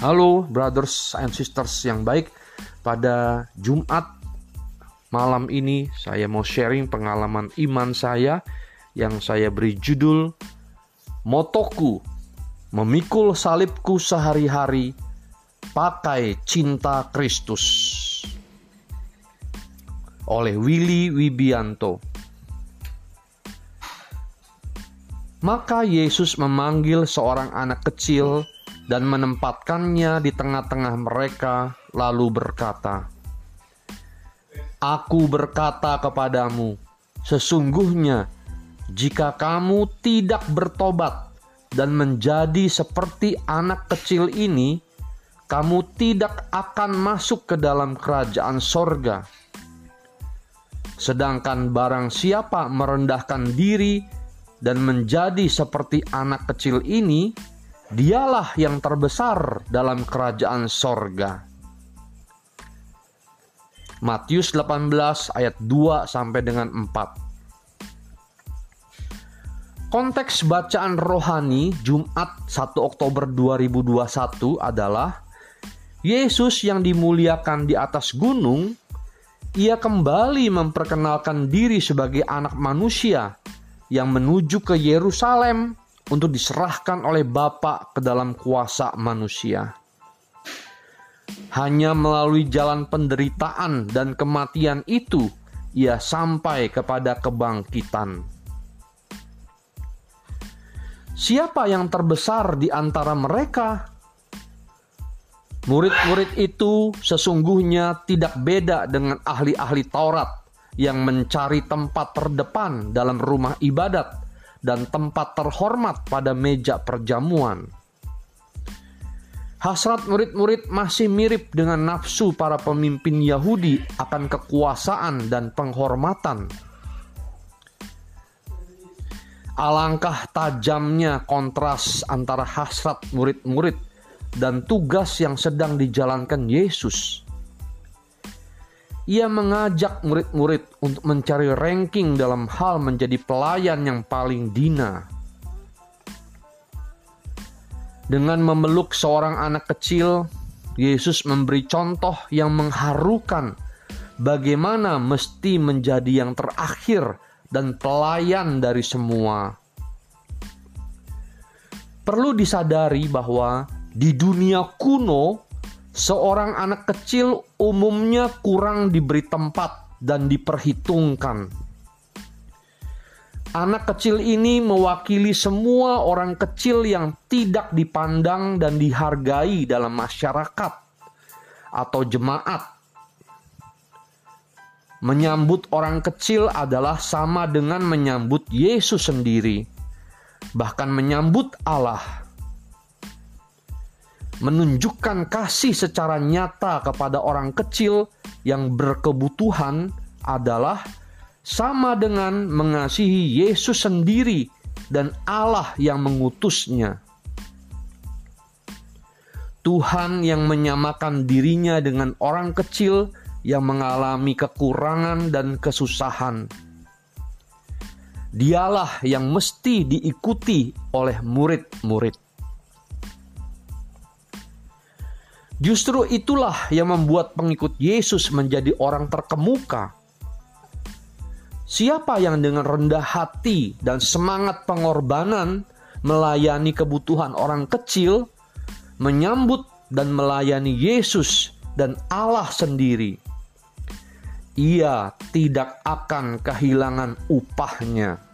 Halo brothers and sisters yang baik. Pada Jumat malam ini saya mau sharing pengalaman iman saya Yang saya beri judul Motoku Memikul salibku sehari-hari Pakai cinta Kristus. Oleh Willy Wibianto. Maka Yesus memanggil seorang anak kecil dan menempatkannya di tengah-tengah mereka, lalu berkata, "Aku berkata kepadamu, sesungguhnya jika kamu tidak bertobat dan menjadi seperti anak kecil ini, kamu tidak akan masuk ke dalam kerajaan sorga." Sedangkan barang siapa merendahkan diri dan menjadi seperti anak kecil ini, dialah yang terbesar dalam kerajaan sorga. Matius 18 ayat 2 sampai dengan 4. Konteks bacaan rohani Jumat 1 Oktober 2021 adalah Yesus yang dimuliakan di atas gunung, ia kembali memperkenalkan diri sebagai anak manusia yang menuju ke Yerusalem untuk diserahkan oleh Bapa ke dalam kuasa manusia. Hanya melalui jalan penderitaan dan kematian itu ia sampai kepada kebangkitan. Siapa yang terbesar di antara mereka? Murid-murid itu sesungguhnya tidak beda dengan ahli-ahli Taurat yang mencari tempat terdepan dalam rumah ibadat dan tempat terhormat pada meja perjamuan. Hasrat murid-murid masih mirip dengan nafsu para pemimpin Yahudi akan kekuasaan dan penghormatan. Alangkah tajamnya kontras antara hasrat murid-murid dan tugas yang sedang dijalankan Yesus ia mengajak murid-murid untuk mencari ranking dalam hal menjadi pelayan yang paling dina. Dengan memeluk seorang anak kecil, Yesus memberi contoh yang mengharukan bagaimana mesti menjadi yang terakhir dan pelayan dari semua. Perlu disadari bahwa di dunia kuno Seorang anak kecil umumnya kurang diberi tempat dan diperhitungkan. Anak kecil ini mewakili semua orang kecil yang tidak dipandang dan dihargai dalam masyarakat atau jemaat. Menyambut orang kecil adalah sama dengan menyambut Yesus sendiri, bahkan menyambut Allah menunjukkan kasih secara nyata kepada orang kecil yang berkebutuhan adalah sama dengan mengasihi Yesus sendiri dan Allah yang mengutusnya. Tuhan yang menyamakan dirinya dengan orang kecil yang mengalami kekurangan dan kesusahan. Dialah yang mesti diikuti oleh murid-murid. Justru itulah yang membuat pengikut Yesus menjadi orang terkemuka. Siapa yang dengan rendah hati dan semangat pengorbanan melayani kebutuhan orang kecil, menyambut dan melayani Yesus dan Allah sendiri, ia tidak akan kehilangan upahnya.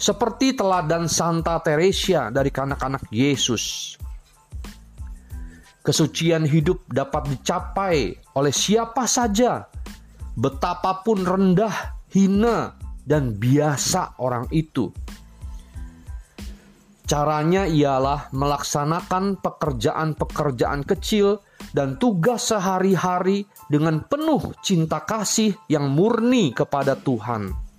Seperti teladan Santa Teresia dari kanak-kanak Yesus. Kesucian hidup dapat dicapai oleh siapa saja, betapapun rendah, hina, dan biasa orang itu. Caranya ialah melaksanakan pekerjaan-pekerjaan kecil dan tugas sehari-hari dengan penuh cinta kasih yang murni kepada Tuhan.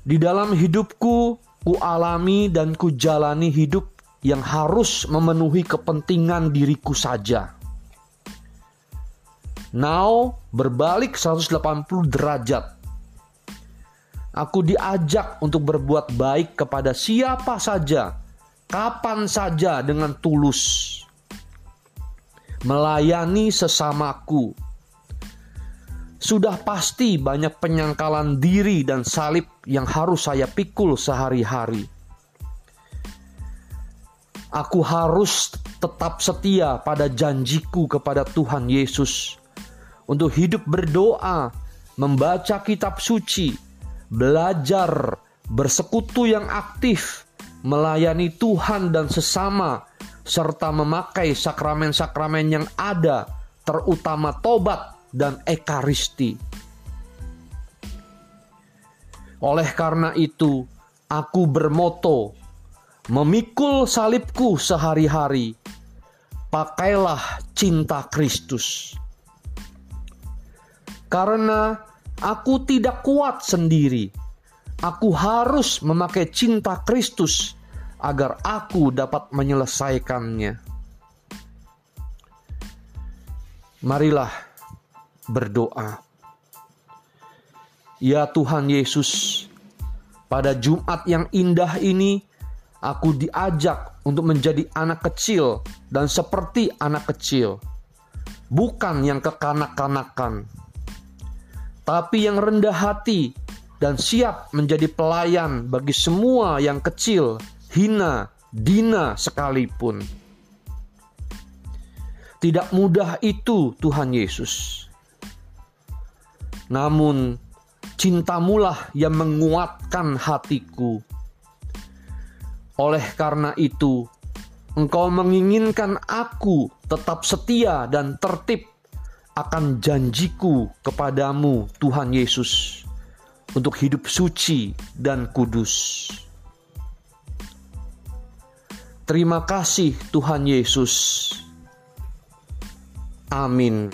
Di dalam hidupku, ku alami dan ku jalani hidup yang harus memenuhi kepentingan diriku saja. Now berbalik 180 derajat. Aku diajak untuk berbuat baik kepada siapa saja, kapan saja dengan tulus. Melayani sesamaku. Sudah pasti banyak penyangkalan diri dan salib yang harus saya pikul sehari-hari. Aku harus tetap setia pada janjiku kepada Tuhan Yesus untuk hidup berdoa, membaca kitab suci, belajar, bersekutu yang aktif, melayani Tuhan dan sesama, serta memakai sakramen-sakramen yang ada, terutama tobat dan ekaristi. Oleh karena itu, aku bermoto memikul salibku sehari-hari. Pakailah cinta Kristus. Karena aku tidak kuat sendiri, aku harus memakai cinta Kristus agar aku dapat menyelesaikannya. Marilah berdoa. Ya Tuhan Yesus, pada Jumat yang indah ini, aku diajak untuk menjadi anak kecil dan seperti anak kecil, bukan yang kekanak-kanakan, tapi yang rendah hati dan siap menjadi pelayan bagi semua yang kecil, hina, dina sekalipun. Tidak mudah itu, Tuhan Yesus. Namun, cintamulah yang menguatkan hatiku oleh karena itu, engkau menginginkan aku tetap setia dan tertib akan janjiku kepadamu, Tuhan Yesus, untuk hidup suci dan kudus. Terima kasih, Tuhan Yesus. Amin.